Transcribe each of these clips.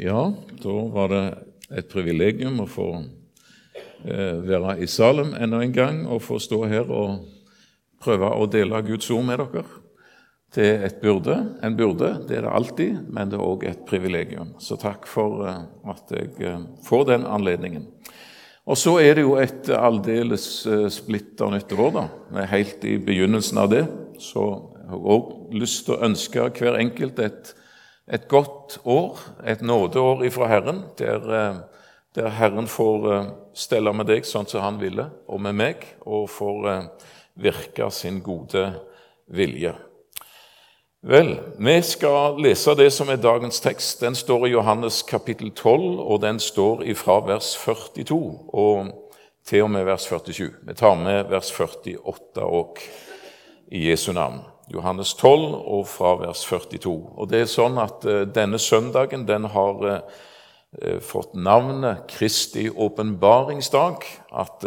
Ja, da var det et privilegium å få eh, være i Salem enda en gang og få stå her og prøve å dele Guds ord med dere. Det er et burde, en burde, det er det alltid, men det er òg et privilegium. Så takk for eh, at jeg eh, får den anledningen. Og så er det jo et aldeles eh, splitter nytt år, da. Vi er helt i begynnelsen av det. Så jeg har òg lyst til å ønske hver enkelt et et godt år, et nådeår ifra Herren, der, eh, der, Herren får eh, stelle med deg sånn som han ville, og med meg, og får eh, virke sin gode vilje. Vel, vi skal lese det som er dagens tekst. Den står i Johannes kapittel 12, og den står ifra vers 42 og til og med vers 47. Vi tar med vers 48 òg, i Jesu navn. Johannes 12 og fra vers 42. Og det er sånn at uh, Denne søndagen den har uh, fått navnet Kristi åpenbaringsdag. At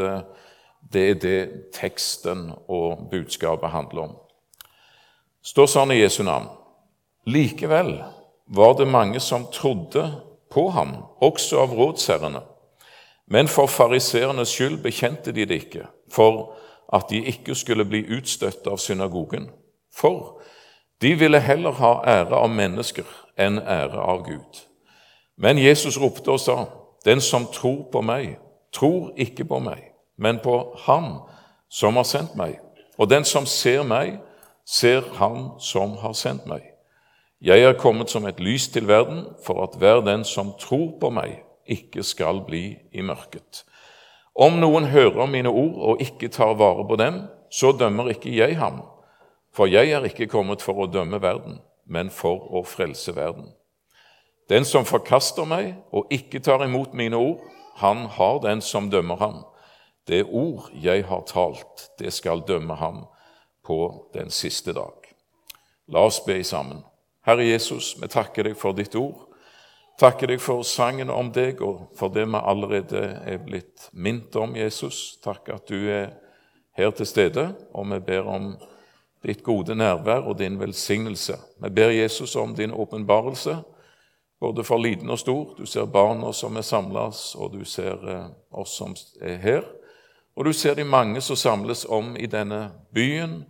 det er det teksten og budskapet handler om. står sånn i Jesu navn. Likevel var det mange som trodde på ham, også av rådsherrene. Men for fariseernes skyld bekjente de det ikke, for at de ikke skulle bli utstøtt av synagogen. For de ville heller ha ære av mennesker enn ære av Gud. Men Jesus ropte og sa, 'Den som tror på meg, tror ikke på meg, men på Han som har sendt meg.' 'Og den som ser meg, ser Han som har sendt meg.' 'Jeg er kommet som et lys til verden, for at hver den som tror på meg, ikke skal bli i mørket.' Om noen hører mine ord og ikke tar vare på dem, så dømmer ikke jeg ham for jeg er ikke kommet for å dømme verden, men for å frelse verden. Den som forkaster meg og ikke tar imot mine ord, han har den som dømmer ham. Det ord jeg har talt, det skal dømme ham på den siste dag. La oss be sammen. Herre Jesus, vi takker deg for ditt ord. Takker deg for sangen om deg og for det vi allerede er blitt minnet om, Jesus. Takk at du er her til stede, og vi ber om ditt gode nærvær og din velsignelse. Vi ber Jesus om din åpenbarelse, både for liten og stor. Du ser barna som er samles, og du ser eh, oss som er her. Og du ser de mange som samles om i denne byen,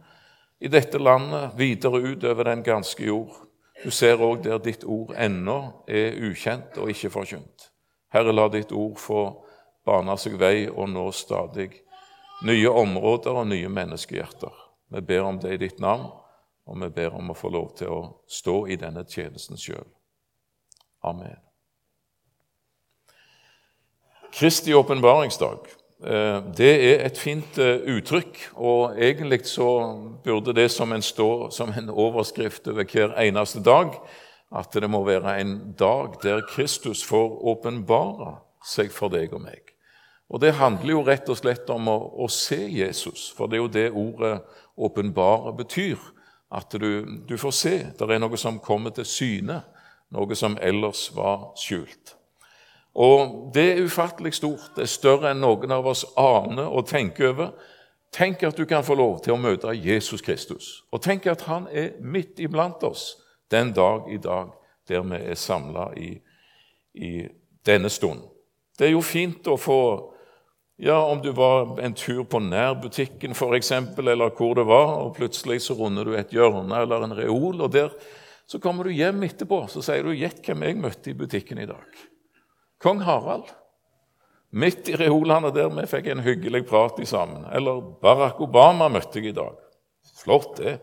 i dette landet, videre utover den ganske jord. Du ser òg der ditt ord ennå er ukjent og ikke forkynt. Herre, la ditt ord få bane seg vei og nå stadig nye områder og nye menneskehjerter. Vi ber om det i ditt navn, og vi ber om å få lov til å stå i denne tjenesten sjøl. Amen. Kristi åpenbaringsdag eh, det er et fint eh, uttrykk, og egentlig så burde det som en stå som en overskrift over hver eneste dag, at det må være en dag der Kristus får åpenbare seg for deg og meg. Og Det handler jo rett og slett om å, å se Jesus, for det er jo det ordet åpenbare betyr. At du, du, får se. Det er noe som kommer til syne, noe som ellers var skjult. Og det er ufattelig stort. Det er større enn noen av oss aner og tenker over. Tenk at du kan få lov til å møte Jesus Kristus. Og tenk at han er midt iblant oss den dag i dag der vi er samla i, i denne stund. Det er jo fint å få ja, om du var en tur på nærbutikken f.eks., eller hvor det var, og plutselig så runder du et hjørne eller en reol, og der så kommer du hjem etterpå så sier du 'Gjett hvem jeg møtte i butikken i dag'. Kong Harald. Midt i reolene der vi fikk en hyggelig prat i sammen. Eller Barack Obama møtte jeg i dag. Flott, det.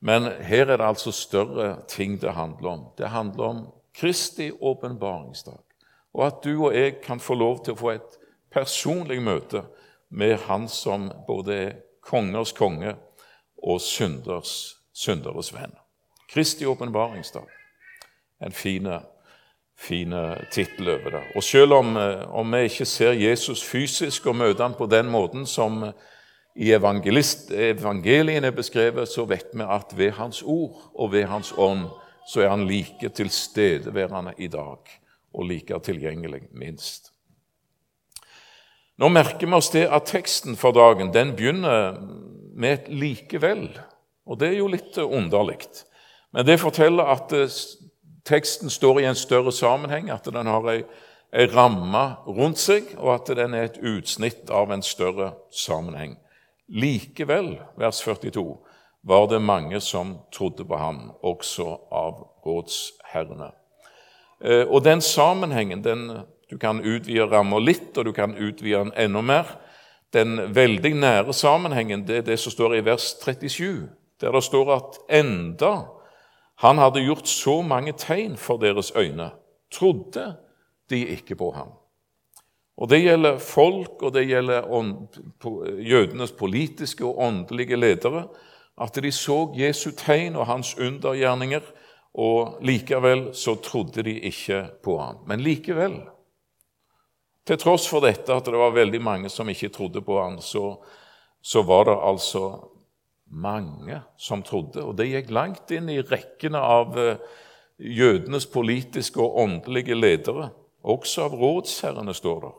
Men her er det altså større ting det handler om. Det handler om Kristi åpenbaringsdag. Og at du og jeg kan få lov til å få et personlig møte med Han som både er kongers konge og synders, synderes venn. Kristi åpenbaringsdag. En fin tittel over det. Og selv om, eh, om, vi ikke ser Jesus fysisk og møter ham på den måten som i evangeliene er beskrevet, så vet vi at ved Hans ord og ved Hans ånd så er han like tilstedeværende i dag og like tilgjengelig, minst. Nå merker vi oss det at teksten for dagen den begynner med et 'likevel'. Og det er jo litt underlig. Men det forteller at teksten står i en større sammenheng, at den har ei, ei ramme rundt seg, og at den er et utsnitt av en større sammenheng. Likevel, vers 42, var det mange som trodde på ham, også av rådsherrene. Eh, og den sammenhengen den, Du kan utvide ramma litt, og du kan utvide den enda mer. Den veldig nære sammenhengen det er det som står i vers 37, der det står at enda han hadde gjort så mange tegn for deres øyne, trodde de ikke på ham. Og Det gjelder folk, og det gjelder jødenes politiske og åndelige ledere, at de så Jesu tegn og hans undergjerninger, og likevel så trodde de ikke på ham. Men likevel til tross for dette, at det var veldig mange som ikke trodde på han, så, så var det altså mange som trodde. Og det gikk langt inn i rekkene av eh, jødenes politiske og åndelige ledere. Også av rådsherrene, står det.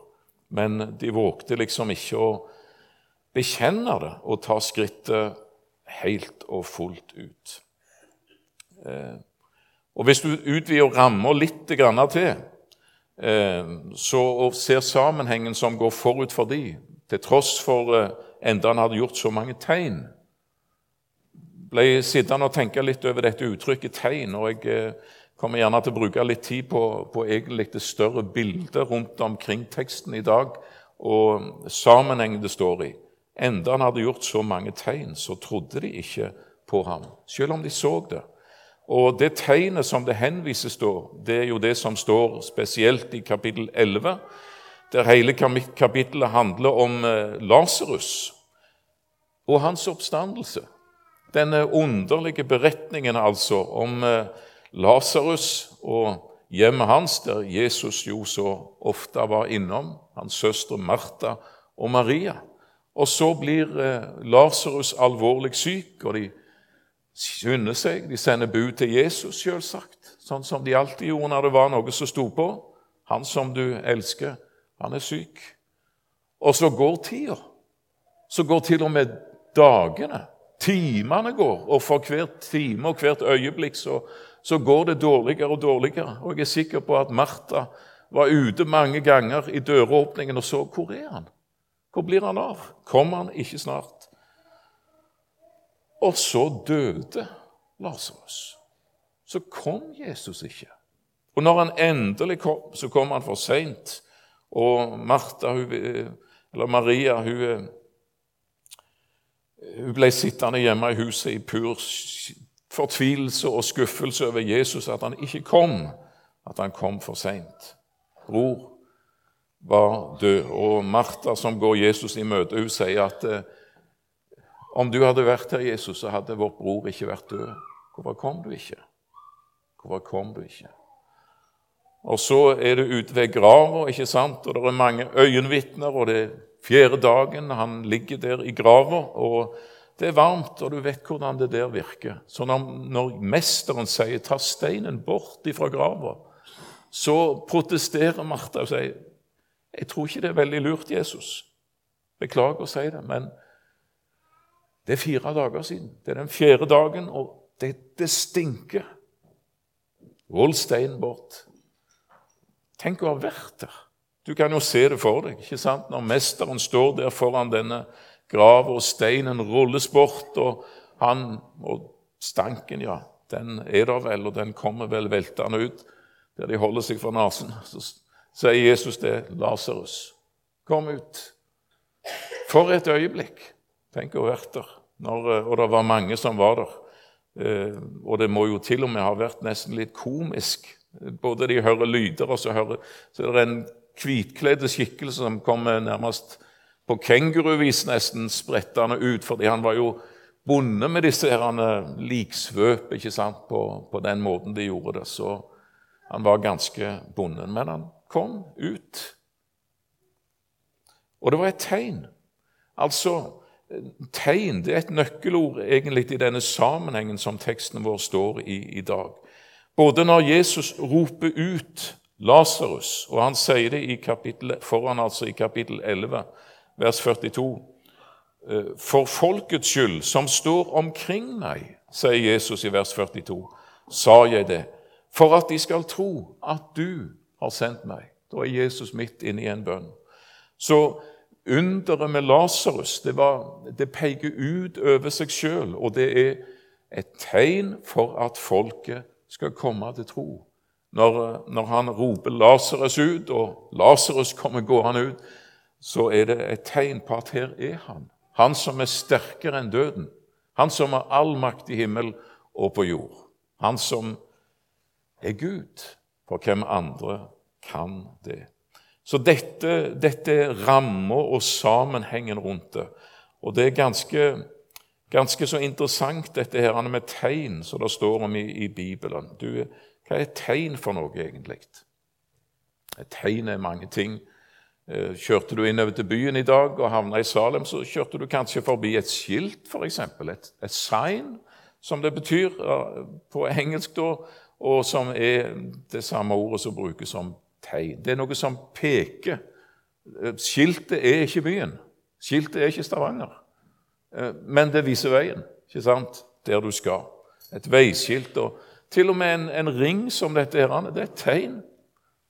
Men de vågte liksom ikke å bekjenne det og ta skrittet helt og fullt ut. Eh, og Hvis du utvider ramma litt til, så, og ser sammenhengen som går forut for de, til tross for eh, enda han hadde gjort så mange tegn. Ble sittende og tenke litt over dette uttrykket 'tegn', og jeg eh, kommer gjerne til å bruke litt tid på, på egentlig det større bildet rundt omkring teksten i dag, og sammenhengen det står i. Enda han hadde gjort så mange tegn, så trodde de ikke på ham, selv om de så det. Og det tegnet som det henvises da, det er jo det som står spesielt i kapittel 11, der hele kapittelet handler om eh, Lasarus og hans oppstandelse. Denne underlige beretningen altså om eh, Lasarus og hjemmet hans, der Jesus jo så ofte var innom, hans søstre Martha og Maria. Og så blir eh, Lasarus alvorlig syk, og de skynder seg. De sender bud til Jesus, selvsagt, sånn som de alltid gjorde når det var noe som sto på. Han som du elsker, han er syk. Og så går tida. Så går til og med dagene. Timene går, og for hvert time og hvert øyeblikk så, så går det dårligere og dårligere. Og jeg er sikker på at Martha var ute mange ganger i døråpningen og så hvor er han? Hvor blir han av? Kommer han ikke snart? Og så døde Lasarus. Så kom Jesus ikke. Og når han endelig kom, så kom han for seint. Og Martha, hun, eller Maria hun, hun ble sittende hjemme i huset i pur fortvilelse og skuffelse over Jesus, at han ikke kom, at han kom for seint. Bror var død, og Martha, som går Jesus i møte, hun sier at eh, om du hadde vært her, Jesus, så hadde vår bror ikke vært død. Hvorfor kom du ikke? Hvorfor kom du ikke? Og så er du ute ved grava, ikke sant? og det er mange øyenvitner, og det er fjerde dagen han ligger der i grava, og det er varmt, og du vet hvordan det der virker. Så når, når mesteren sier 'ta steinen bort ifra grava', så protesterer Martha og sier 'Jeg tror ikke det er veldig lurt, Jesus'. Beklager å si det, men det er fire dager siden. Det er den fjerde dagen, og det, det stinker. Roll steinen bort. Tenk å ha vært der. Du kan jo se det for deg. ikke sant? Når mesteren står der foran denne grava, og steinen rulles bort, og han Og stanken, ja, den er der vel, og den kommer vel veltende ut der de holder seg for nesen. Så sier Jesus det. Lasarus, kom ut. For et øyeblikk. Tenk å ha vært der. Når, eh, og det var mange som var der. Eh, og det må jo til og med ha vært nesten litt komisk. Både de hører lyder, og så, hører, så er det en hvitkledd skikkelse som kommer nærmest på kenguruvis nesten sprettende ut, fordi han var jo bonde med disse herrene liksvøp ikke sant, på, på, den måten de gjorde det. Så han var ganske bonden. Men han kom ut. Og det var et tegn. Altså Tegn det er et nøkkelord egentlig i denne sammenhengen som teksten vår står i i dag. Både når Jesus roper ut Lasarus, og han sier det kapittel, foran altså i kapittel 11, vers 42 «Eh, For folkets skyld som står omkring meg, sier Jesus i vers 42, sa jeg det, for at de skal tro at du har sendt meg. Da er Jesus midt inne i en bønn. Så underet med Lasarus det, det peker ut over seg sjøl, og det er et tegn for at folket skal komme til tro. Når, når han roper Lasarus ut, og Lasarus kommer gående ut, så er det et tegn på at her er han. Han som er sterkere enn døden. Han som har all makt i himmel og på jord. Han som er Gud. For hvem andre kan det? Så dette, dette er rammer og sammenhengen rundt det. Og det er ganske, ganske så interessant, dette her med tegn som det står om i, i Bibelen. Du, hva er tegn for noe, egentlig? Et tegn er mange ting. Eh, kjørte du innover til byen i dag og havna i Salem, så kjørte du kanskje forbi et skilt, f.eks. Et, et sign, som det betyr på engelsk, da, og som er det samme ordet som brukes som tegn. Det er noe som peker. Eh, skiltet er ikke byen. Skiltet er ikke Stavanger. Eh, men det viser veien, ikke sant? der du skal. Et veiskilt. og Til og med en, en ring som dette her, det er et tegn.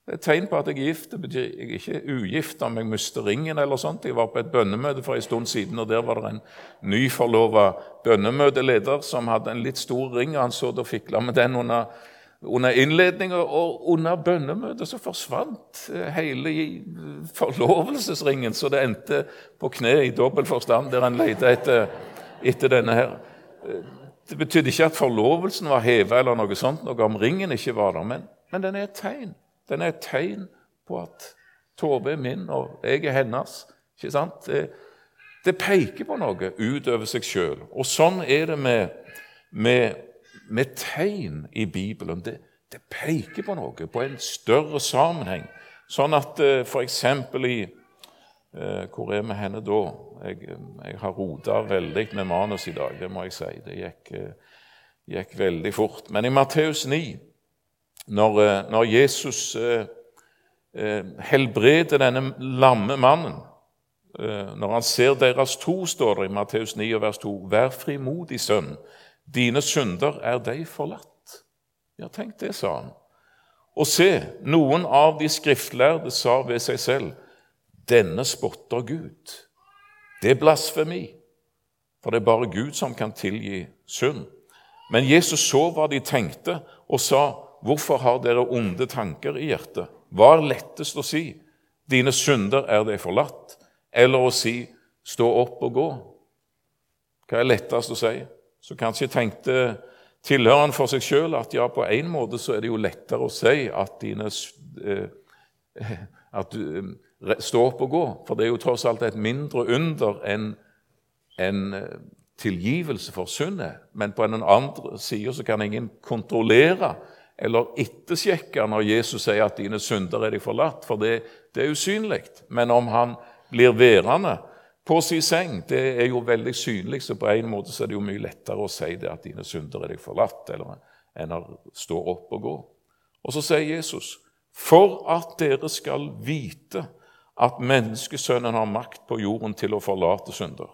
Det er et tegn på at jeg er gift. Det betyr jeg er ikke ugift om jeg mister ringen. eller sånt. Jeg var på et bønnemøte for en stund siden, og der var det en nyforlova bønnemøteleder som hadde en litt stor ring, og han så det og fikla med den under, under innledninga. Og under bønnemøtet så forsvant eh, hele forlovelsesringen, så det endte på kne i dobbel forstand, der en lette etter, etter denne her. Eh, det betydde ikke at forlovelsen var heva, eller noe sånt, noe om ringen ikke var der, men, men den er et tegn. Den er et tegn på at Tove er min, og jeg er hennes. Ikke sant? Det, det peker på noe utover seg sjøl. Og sånn er det med, med, med tegn i Bibelen. Det, det, peker på noe, på en større sammenheng. Sånn at uh, f.eks. i uh, Hvor er vi henne da? Jeg, jeg har rota veldig med manus i dag, det må jeg si. Det gikk, gikk veldig fort. Men i Matteus 9 når, eh, når Jesus eh, eh, helbreder denne lamme mannen eh, Når han ser deres tro, står det i Matteus 9, vers 2.: Vær frimodig, sønn, dine synder er deg forlatt. Ja, tenk det, sa han. Og se, noen av de skriftlærde sa ved seg selv, denne spotter Gud. Det er blasfemi, for det er bare Gud som kan tilgi synd. Men Jesus så hva de tenkte, og sa, Hvorfor har dere onde tanker i hjertet? Hva er lettest å si? Dine synder er deg forlatt. Eller å si stå opp og gå? Hva er lettest å si? Så kanskje tenkte tilhøreren for seg sjøl at ja, på en måte så er det jo lettere å si at dine eh, at du, står Stå opp og gå. For det er jo tross alt et mindre under enn en eh, tilgivelse for syndet. Men på den andre sida så kan ingen kontrollere eller ettersjekke når Jesus sier at 'dine synder er de forlatt', for det, det er usynlig. Men om han blir værende på sin seng, det er jo veldig synlig, så på en måte er det jo mye lettere å si det at 'dine synder er deg forlatt', eller, enn å stå opp og gå. Og så sier Jesus, 'For at dere skal vite at menneskesønnen har makt på jorden til å forlate synder.'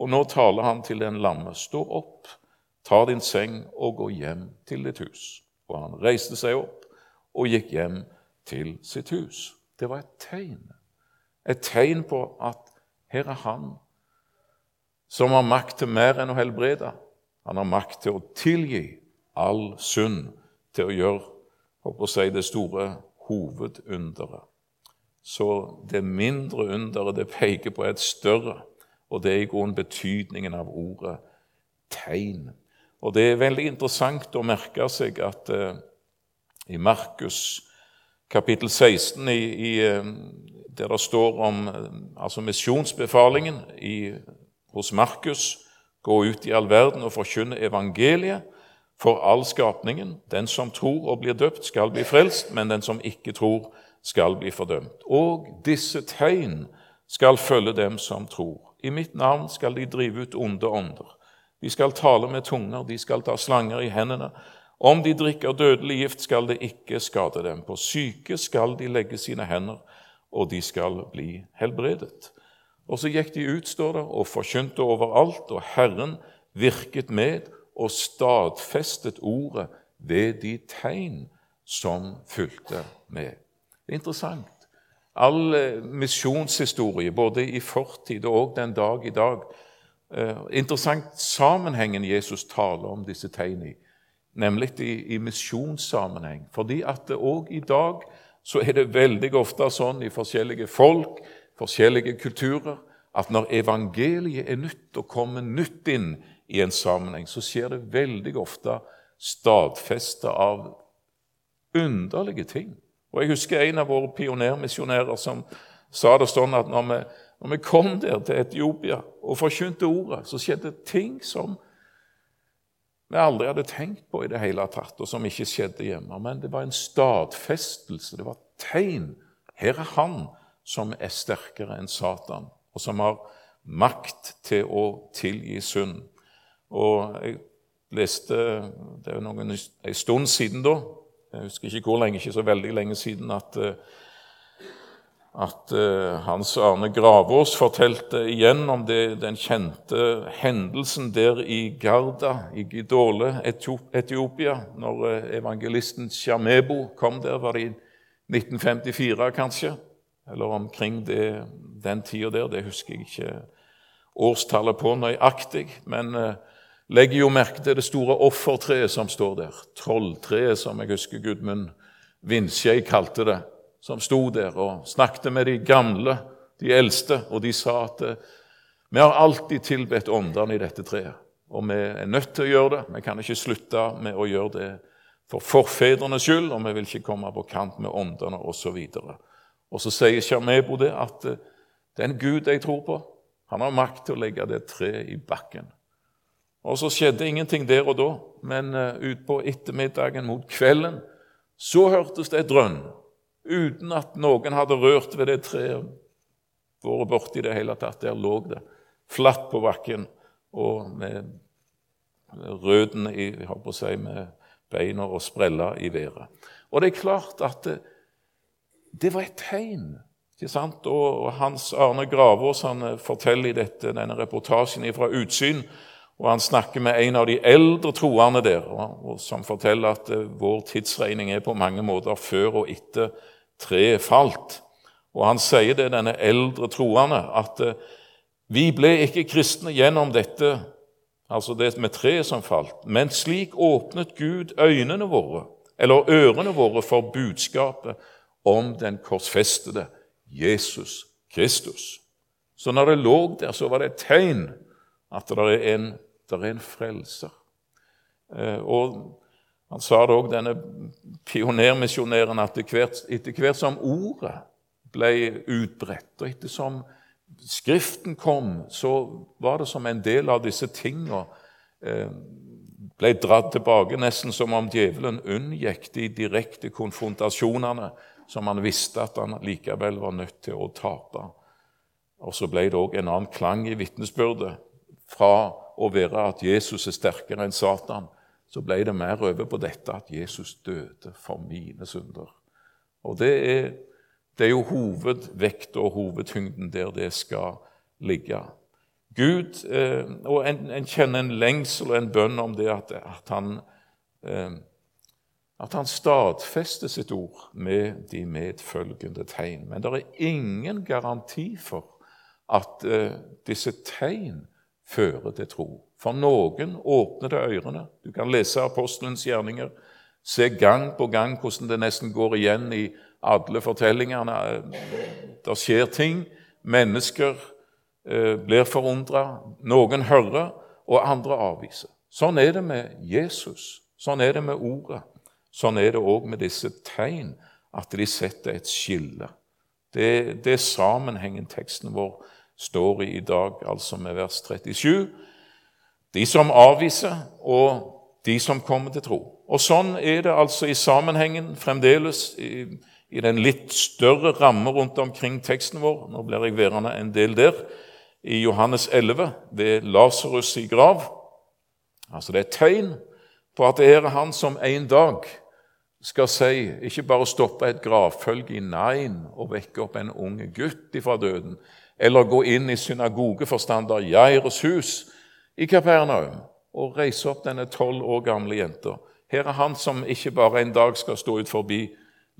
Og nå taler han til den lamme. Stå opp, ta din seng og gå hjem til ditt hus. Og han reiste seg opp og gikk hjem til sitt hus. Det var et tegn. Et tegn på at her er han som har makt til mer enn å helbrede. Han har makt til å tilgi all synd, til å gjøre håper å si, det store hovedunderet. Så det mindre underet det peker på er et større, og det er i grunnen betydningen av ordet tegn. Og Det er veldig interessant å merke seg at eh, i Markus kapittel 16, i, i, uh, der det står om uh, altså misjonsbefalingen i, hos Markus Gå ut i all verden og forkynne evangeliet for all skapningen. Den som tror og blir døpt, skal bli frelst, men den som ikke tror, skal bli fordømt. Og disse tegn skal følge dem som tror. I mitt navn skal de drive ut onde ånder. De skal tale med tunger, de skal ta slanger i hendene. Om de drikker dødelig gift, skal det ikke skade dem. På syke skal de legge sine hender, og de skal bli helbredet. Og så gikk de ut, står det, og forkynte overalt, og Herren virket med og stadfestet ordet ved de tegn som fulgte med. Det er interessant. All eh, misjonshistorie, både i fortid og den dag i dag eh, Interessant sammenhengen Jesus taler om disse tegnene i, nemlig i, i misjonssammenheng. Fordi at òg i dag så er det veldig ofte sånn i forskjellige folk, forskjellige kulturer, at når evangeliet er nytt og kommer nytt inn i en sammenheng, så skjer det veldig ofte stadfesta av underlige ting. Og Jeg husker en av våre pionermisjonærer som sa det sånn at når vi, når vi kom der til Etiopia og forkynte ordet, så skjedde ting som vi aldri hadde tenkt på i det hele tatt, og som ikke skjedde hjemme. Men det var en stadfestelse, det var tegn. Her er han som er sterkere enn Satan, og som har makt til å tilgi synd. Og jeg leste Det er noen, en stund siden da jeg husker ikke hvor lenge, ikke så veldig lenge siden, at, eh, at uh, Hans Arne Gravås fortalte igjen om det, den kjente hendelsen der i Garda, i Gidole, Etiopia, når uh, evangelisten Shamebo kom der. Var det i 1954, kanskje? Eller omkring det, den tida der. Det husker jeg ikke årstallet på nøyaktig. men... Uh, legger jo merke til det store offertreet som står der. Trolltreet, som jeg husker Gudmund Vindskjei kalte det. Som sto der og snakket med de gamle, de eldste, og de sa at eh, vi har alltid tilbedt åndene i dette treet. Og vi er nødt til å gjøre det. Vi kan ikke slutte med å gjøre det for forfedrenes skyld, og vi vil ikke komme på kant med åndene osv. Og, og så sier Sjarmebo det at eh, den Gud jeg tror på, han har makt til å legge det treet i bakken. Og så skjedde ingenting der og da, men uh, utpå ettermiddagen mot kvelden så hørtes det et drønn, uten at noen hadde rørt ved det treet, vært borti det hele tatt. Der lå det, flatt på bakken og med røttene i jeg på å si, med beina og sprella i været. Og det er klart at det, det var et tegn. ikke sant? Og Hans Arne Gravås han eh, forteller i dette, denne reportasjen fra Utsyn og Han snakker med en av de eldre troende der, og, som forteller at uh, vår tidsregning er på mange måter før og etter treet falt. Og Han sier det, denne eldre troende, at uh, vi ble ikke kristne gjennom dette, altså det med treet som falt, men slik åpnet Gud øynene våre, eller ørene våre, for budskapet om den korsfestede Jesus Kristus. Så når det lå der, så var det et tegn at det er en det er en frelser. Eh, og Han sa det òg, denne pionermisjonæren, at etter hvert, som ordet ble utbredt, og etter som Skriften kom, så var det som en del av disse tingene eh, ble dratt tilbake, nesten som om djevelen unngikk de direkte konfrontasjonene som han visste at han likevel var nødt til å tape. Og så ble det òg en annen klang i vitnesbyrdet fra å være at Jesus er sterkere enn Satan, så ble det mer over på dette at Jesus døde for mine synder. Og det er, det er jo hovedvekta og hovedtyngden der det skal ligge. Gud, eh, og en, en, kjenner en lengsel og en bønn om det at, at han eh, at han stadfester sitt ord med de medfølgende tegn. Men det er ingen garanti for at eh, disse tegn fører til tro. For noen åpner det ørene. Du kan lese apostelens gjerninger, se gang på gang hvordan det nesten går igjen i alle fortellingene. Det skjer ting. Mennesker eh, blir forundra. Noen hører, og andre avviser. Sånn er det med Jesus. Sånn er det med Ordet. Sånn er det òg med disse tegn, at de setter et skille. Det, det er sammenhengen teksten vår står i i dag, altså med vers 37. De som avviser, og de som kommer til tro. Og Sånn er det altså i sammenhengen fremdeles i, i den litt større ramme rundt omkring teksten vår. Nå blir jeg værende en del der. I Johannes 11, ved Lasarus i grav. Altså Det er et tegn på at det er han som en dag skal si, ikke bare stoppe et gravfølge i Nain og vekke opp en unge gutt ifra døden, eller gå inn i synagogeforstander Jairus hus i Kapernaum og reise opp denne tolv år gamle jenta. Her er han som ikke bare en dag skal stå ut forbi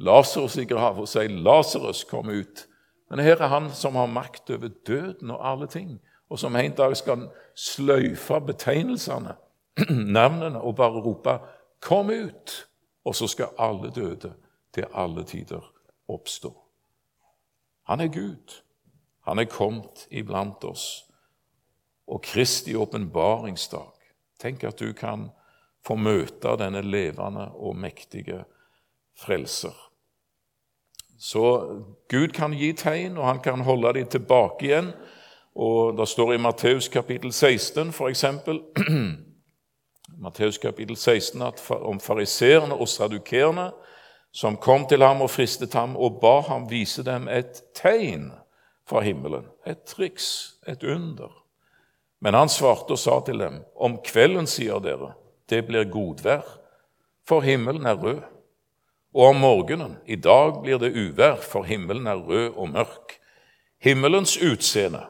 Lasarus i grava og si 'Lasarus, kom ut'. Men her er han som har makt over døden og alle ting, og som en dag skal sløyfe betegnelsene, navnene, og bare rope 'Kom ut!' Og så skal alle døde til alle tider oppstå. Han er Gud. Han er kommet iblant oss. Og Kristi åpenbaringsdag. Tenk at du kan få møte denne levende og mektige frelser. Så Gud kan gi tegn, og han kan holde dem tilbake igjen. Og Det står i Matteus kapittel 16 f.eks. Matteus kapittel 16 at om fariseerne og sadukerene som kom til ham og fristet ham og ba ham vise dem et tegn fra himmelen, et triks, et under. Men han svarte og sa til dem, om kvelden, sier dere, det blir godvær, for himmelen er rød. Og om morgenen, i dag blir det uvær, for himmelen er rød og mørk. Himmelens utseende,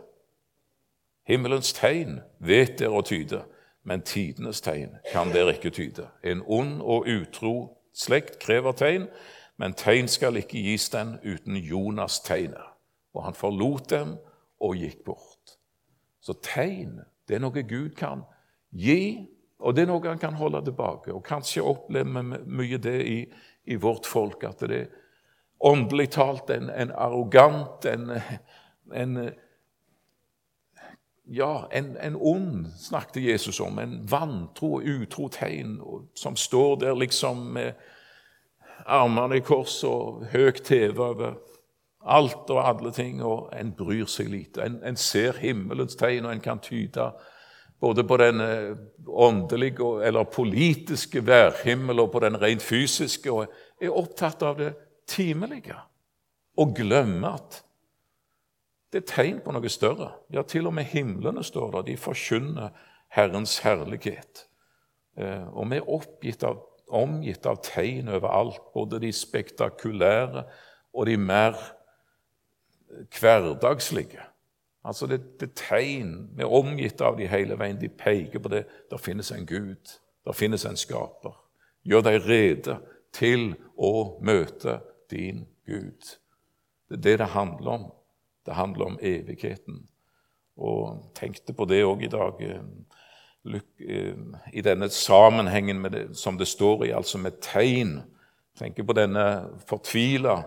himmelens tegn, vet dere å tyde, men tidenes tegn kan dere ikke tyde. En ond og utro slekt krever tegn, men tegn skal ikke gis den uten Jonas-tegnet. Og han forlot dem og gikk bort. Så tegn, det er noe Gud kan gi, og det er noe han kan holde tilbake. Og kanskje opplever vi mye det i, i, vårt folk, at det er åndelig talt en, en arrogant, en, en ja, en, en, ond snakket Jesus om. En vantro og utro tegn som står der liksom med armene i kors og høyt TV over alt og alle ting, og en bryr seg lite. En, en ser himmelens tegn, og en kan tyde både på den eh, åndelige eller politiske værhimmel og på den rent fysiske, og er opptatt av det timelige. Og glemmer at det er tegn på noe større. Ja, til og med himlene står der. De forkynner Herrens herlighet. Eh, og vi er av, omgitt av tegn overalt, både de spektakulære og de mer hverdagslige. Altså det, det tegn Vi er omgitt av de hele veien. De peker på det. Der finnes en Gud. Der finnes en skaper. Gjør deg rede til å møte din Gud. Det er det det handler om. Det handler om evigheten. Og tenkte på det òg i dag, eh, eh, i denne sammenhengen det, som det står i, altså med tegn. Tenker på denne fortvila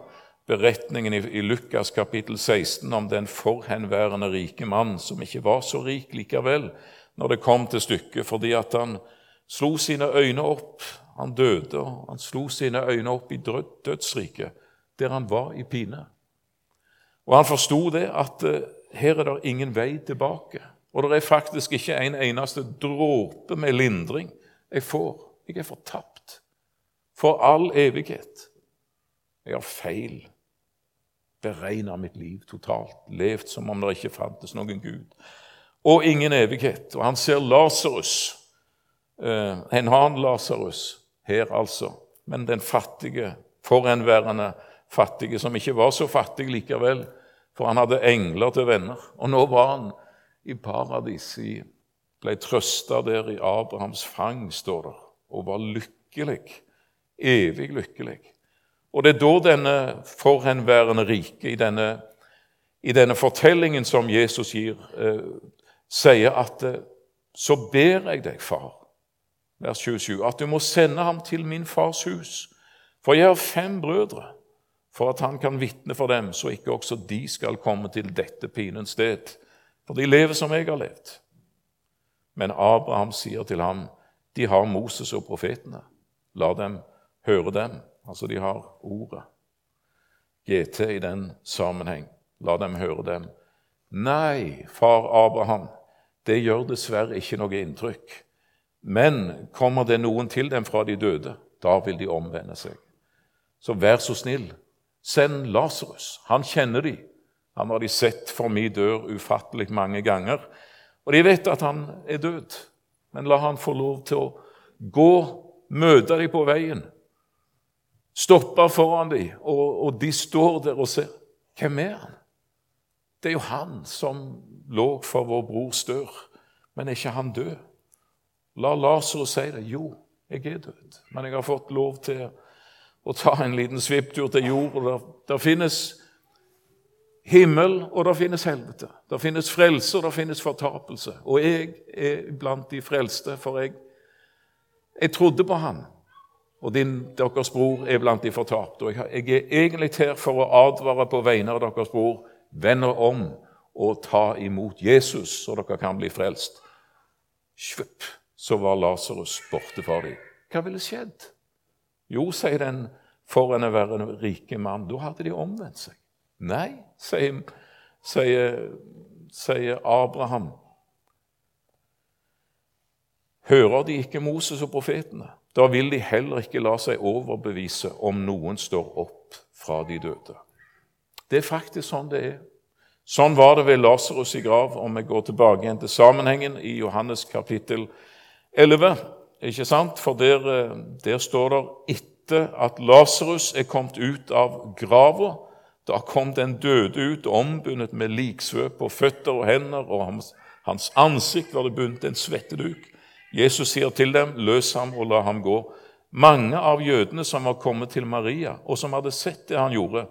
beretningen i, Lukas kapittel 16 om den forhenværende rike mann som ikke var så rik likevel når det kom til stykket, fordi at han slo sine øyne opp. Han døde, og han slo sine øyne opp i dødsriket, der han var i pine. Og han forsto det at uh, her er det ingen vei tilbake. Og det er faktisk ikke en eneste dråpe med lindring jeg får. Jeg er fortapt for all evighet. Jeg har feil beregna mitt liv totalt, levd som om det ikke fantes noen Gud. Og ingen evighet. Og han ser Lasarus, eh, en annen Lasarus her, altså, men den fattige, forhenværende fattige, som ikke var så fattig likevel, for han hadde engler til venner. Og nå var han i paradis, i, ble trøsta der i Abrahams fang, står det, og var lykkelig, evig lykkelig. Og det er da denne forhenværende rike, i denne, i denne fortellingen som Jesus gir, eh, sier at eh, så ber jeg deg, far, vers 27, at du må sende ham til min fars hus. For jeg har fem brødre, for at han kan vitne for dem, så ikke også de skal komme til dette pinens sted. For de lever som jeg har levd. Men Abraham sier til ham, de har Moses og profetene. La dem høre dem. Altså, de har ordet. GT i den sammenheng. La dem høre dem. Nei, far Abraham, det gjør dessverre ikke noe inntrykk. Men kommer det noen til dem fra de døde, da vil de omvende seg. Så vær så snill, send Lasarus. Han kjenner de. Han har de sett for mi dør ufattelig mange ganger. Og de vet at han er død. Men la han få lov til å gå, møte de på veien, stoppa foran dem, og, og, de står der og ser. Hvem er han? Det er jo han som lå for vår brors dør. Men er ikke han død? La Lasarus si det. Jo, Jeg er død. Men jeg har fått lov til å ta en liten svipptur til jord. og der, der finnes himmel, og der finnes helvete. Der finnes frelse, og der finnes fortapelse. Og jeg er blant de frelste, for jeg, jeg trodde på Han. Og din, deres bror er blant de fortapte. Og jeg, er egentlig her for å advare på vegne av deres bror. Vend om og ta imot Jesus, så dere kan bli frelst. Svupp, så var Lasarus borte fra dem. Hva ville skjedd? Jo, sier den forhenværende rike mann, da hadde de omvendt seg. Nei, sier, sier, sier Abraham. Hører de ikke Moses og profetene? Da vil de heller ikke la seg overbevise om noen står opp fra de døde. Det er faktisk sånn det er. Sånn var det ved Lasarus i grav, om vi går tilbake igjen til sammenhengen i Johannes kapittel 11. Ikke sant? For der, eh, der står det etter at Lasarus er kommet ut av grava, da kom den døde ut, ombundet med liksvøp på føtter og hender, og hans, hans ansikt var det bundet en svetteduk. Jesus sier til dem, 'Løs ham og la ham gå.' Mange av jødene som var kommet til Maria, og som hadde sett det han gjorde,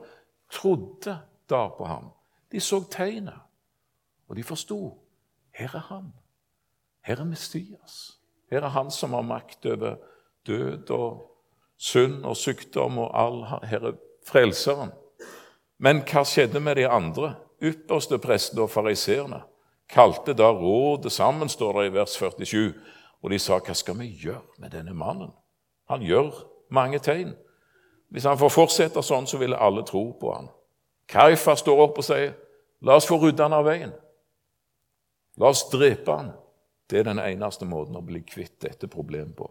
trodde da på ham. De så tegnet, og de forsto. Her er han. Her er Mestias. Her er han som har makt over død og synd og sykdom og all Her er Frelseren. Men hva skjedde med de andre? Ypperste prestene og fariseerne kalte da rådet sammen, står det i vers 47. Og de sa, 'Hva skal vi gjøre med denne mannen?' Han gjør mange tegn. Hvis han får fortsette sånn, så ville alle tro på han. Kaifa står opp og sier, 'La oss få rydda han av veien.' La oss drepe han. Det er den eneste måten å bli kvitt dette problemet på.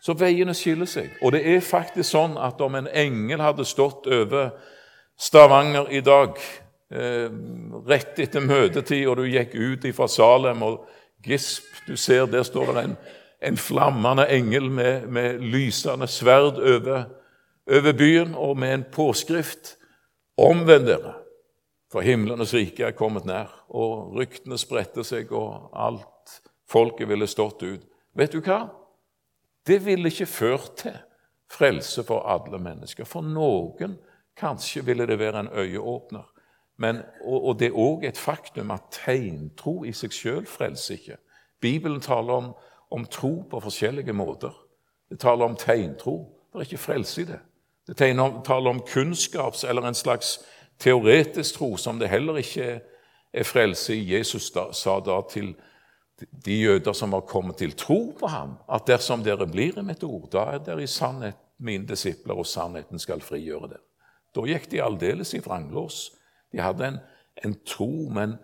Så veiene skiller seg. Og det er faktisk sånn at om en engel hadde stått over Stavanger i dag, eh, rett etter møtetid, og du gikk ut fra Salem og Gisp Du ser der står det en, en flammende engel med, med lysende sverd over, over, byen og med en påskrift. Omvend dere, for himlenes rike er kommet nær. Og ryktene spredte seg, og alt folket ville stått ut. Vet du hva? Det ville ikke ført til frelse for alle mennesker. For noen kanskje ville det være en øyeåpner. Men, og, og, det er òg et faktum at tegntro i seg sjøl frelser ikke. Bibelen taler om, om, tro på forskjellige måter. Det taler om tegntro. Det er ikke frelse i det. Det taler om kunnskaps- eller en slags teoretisk tro, som det heller ikke er frelse i. Jesus da, sa da til de jøder som var kommet til tro på ham, at dersom dere blir i mitt ord, da er dere i sannhet mine disipler, og sannheten skal frigjøre dere. Da gikk de aldeles i vranglås. De hadde en, en tro, men,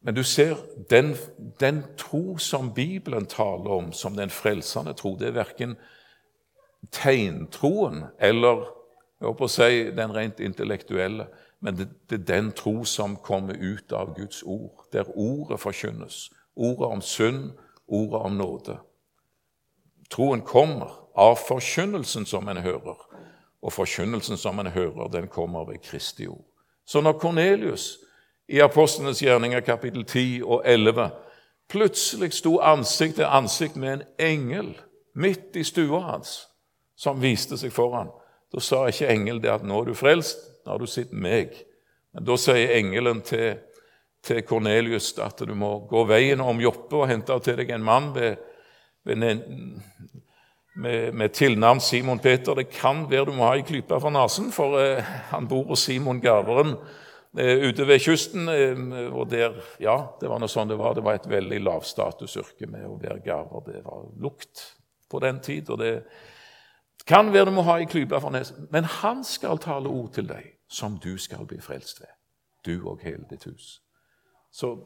men, du ser, den, den, tro som Bibelen taler om som den frelsende tro, det er verken tegntroen eller jeg håper å si den rent intellektuelle, men det, det, er den tro som kommer ut av Guds ord, der ordet forkynnes. Ordet om synd, ordet om nåde. Troen kommer av forkynnelsen som en hører, og forkynnelsen som en hører, den kommer ved Kristi ord. Så når Kornelius i Apostlenes gjerninger kapittel 10 og 11 plutselig sto ansikt til ansikt med en engel midt i stua hans, som viste seg foran, da sa ikke engelen det at 'nå er du frelst, nå har du sett meg'. Men da sier engelen til, til Kornelius at du må gå veien om Joppe og hente til deg en mann ved, ved med, med tilnavn Simon Peter. Det kan være du må ha ei klype for nesen, for eh, han bor hos Simon Garderen eh, ute ved kysten. Eh, og der, ja, Det var noe sånn det var. Det var et veldig lavstatusyrke med å være garver. Det var lukt på den tid. og det kan være du må ha ei klype for nesen. Men han skal tale ord til deg som du skal bli frelst ved. Du og hele ditt hus. Så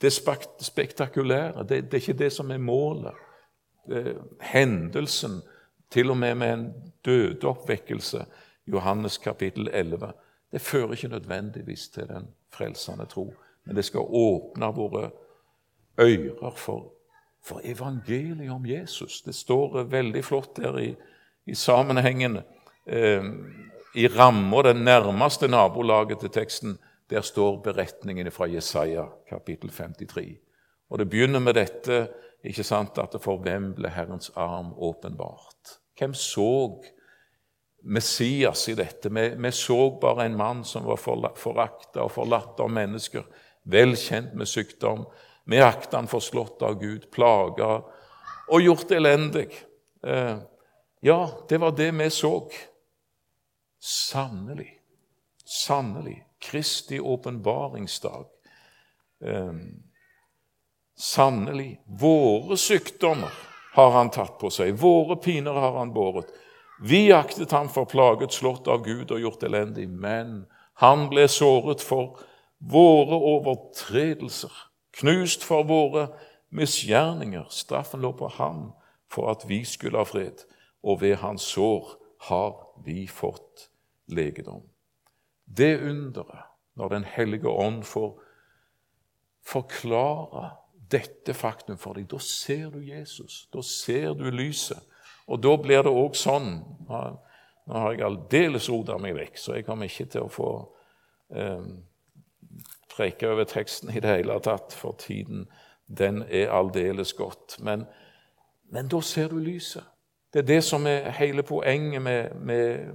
det spektakulære, det, det er ikke det som er målet hendelsen, til og med med en dødeoppvekkelse, Johannes kapittel 11, det fører ikke nødvendigvis til den frelsende tro, men det skal åpne våre ører for, for evangeliet om Jesus. Det står veldig flott der i, i sammenhengen. Eh, I ramma, det nærmeste nabolaget til teksten, der står beretningen fra Jesaja kapittel 53. Og Det begynner med dette ikke sant, at for hvem ble Herrens arm åpenbart? Hvem så Messias i dette? Vi, vi så bare en mann som var forakta og forlatt av mennesker, velkjent med sykdom. Vi akta han forslått av Gud, plaga og gjort elendig. Eh, ja, det var det vi så. Sannelig, sannelig. Kristi åpenbaringsdag. Sannelig, våre sykdommer har han tatt på seg, våre piner har han båret. Vi aktet ham for plaget, slått av Gud og gjort elendig, men han ble såret for våre overtredelser, knust for våre misgjerninger. Straffen lå på ham for at vi skulle ha fred, og ved hans sår har vi fått legedom. Det underet, når Den hellige ånd får forklare dette faktum for deg. Da ser du Jesus, da ser du lyset. Og da blir det òg sånn Nå har jeg aldeles rota meg vekk, så jeg kommer ikke til å få eh, preke over teksten i det hele tatt, for tiden den er aldeles godt. Men, men da ser du lyset. Det er det som er hele poenget med, med,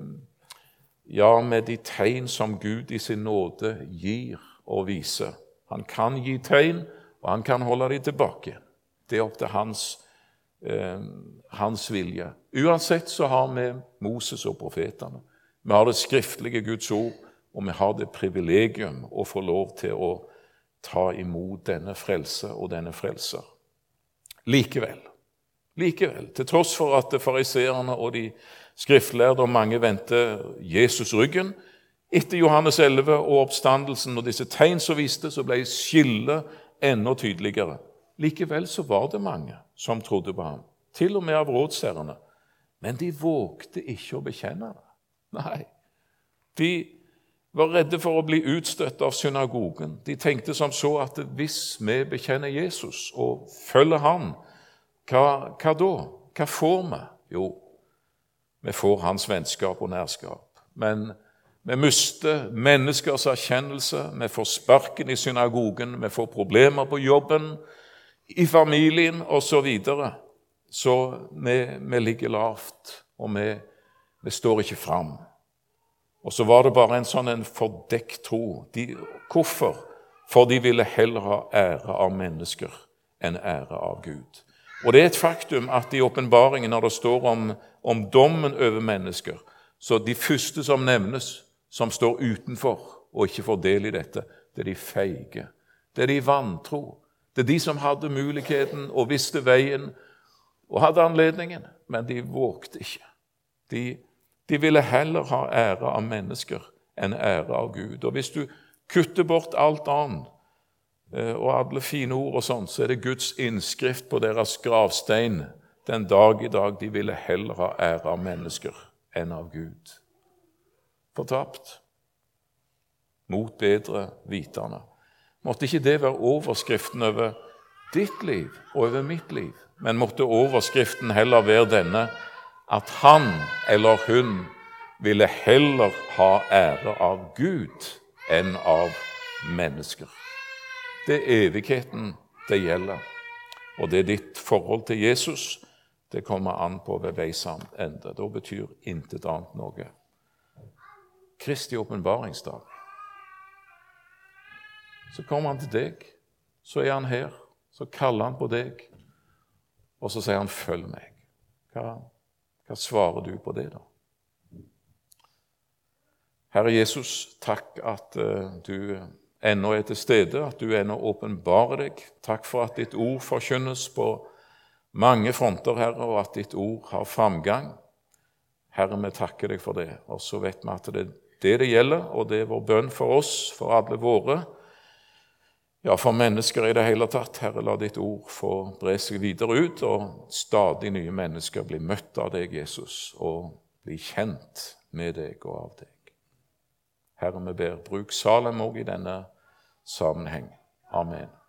ja, med de tegn som Gud i sin nåde gir og viser. Han kan gi tegn, og han kan holde dem tilbake. Det er opp til hans, eh, hans vilje. Uansett så har vi Moses og profetene. Vi har det skriftlige Guds ord, og vi har det privilegium å få lov til å ta imot denne frelse og denne frelser. Likevel, likevel, til tross for at fariseerne og de skriftlærde og mange vendte Jesus ryggen, etter Johannes 11 og oppstandelsen og disse tegn som viste, så ble skillet enda tydeligere. Likevel så var det mange som trodde på ham, til og med av rådsherrene. Men de vågte ikke å bekjenne det. Nei, de var redde for å bli utstøtt av synagogen. De tenkte som så at hvis vi bekjenner Jesus og følger ham, hva, hva da? Hva får vi? Jo, vi får hans vennskap og nærskap. Men vi mister menneskers erkjennelse, vi får sparken i synagogen, vi får problemer på jobben, i familien osv. Så, videre. så vi, vi, ligger lavt, og vi, vi står ikke fram. Og så var det bare en sånn en fordekt tro. De, hvorfor? For de ville heller ha ære av mennesker enn ære av Gud. Og det er et faktum at i åpenbaringen, når det står om, om dommen over mennesker, så de første som nevnes, som står utenfor og ikke får del i dette, det er de feige. Det er de vantro. Det er de som hadde muligheten og visste veien og hadde anledningen, men de vågte ikke. De, de ville heller ha ære av mennesker enn ære av Gud. Og hvis du kutter bort alt annet eh, og alle fine ord og sånn, så er det Guds innskrift på deres gravstein den dag i dag. De ville heller ha ære av mennesker enn av Gud fortapt mot bedre vitende. Måtte ikke det være overskriften over ditt liv og over mitt liv, men måtte overskriften heller være denne at han eller hun ville heller ha ære av Gud enn av mennesker. Det er evigheten det gjelder, og det er ditt forhold til Jesus det kommer an på ved veis ende. Da betyr intet annet noe. Kristi åpenbaringsdag. Så kommer han til deg, så er han her, så kaller han på deg, og så sier han 'følg meg'. Hva, hva svarer du på det, da? Herre Jesus, takk at uh, du ennå er til stede, at du ennå åpenbarer deg. Takk for at ditt ord forkynnes på mange fronter, Herre, og at ditt ord har framgang. Herre, vi takker deg for det. Og så vet vi at det er det det gjelder, og det er vår bønn for oss, for alle våre. Ja, for mennesker i det hele tatt. Herre, la ditt ord få bre seg videre ut, og stadig nye mennesker bli møtt av deg, Jesus, og bli kjent med deg og av deg. Herre, vi ber, bruk Salem òg i denne sammenheng. Amen.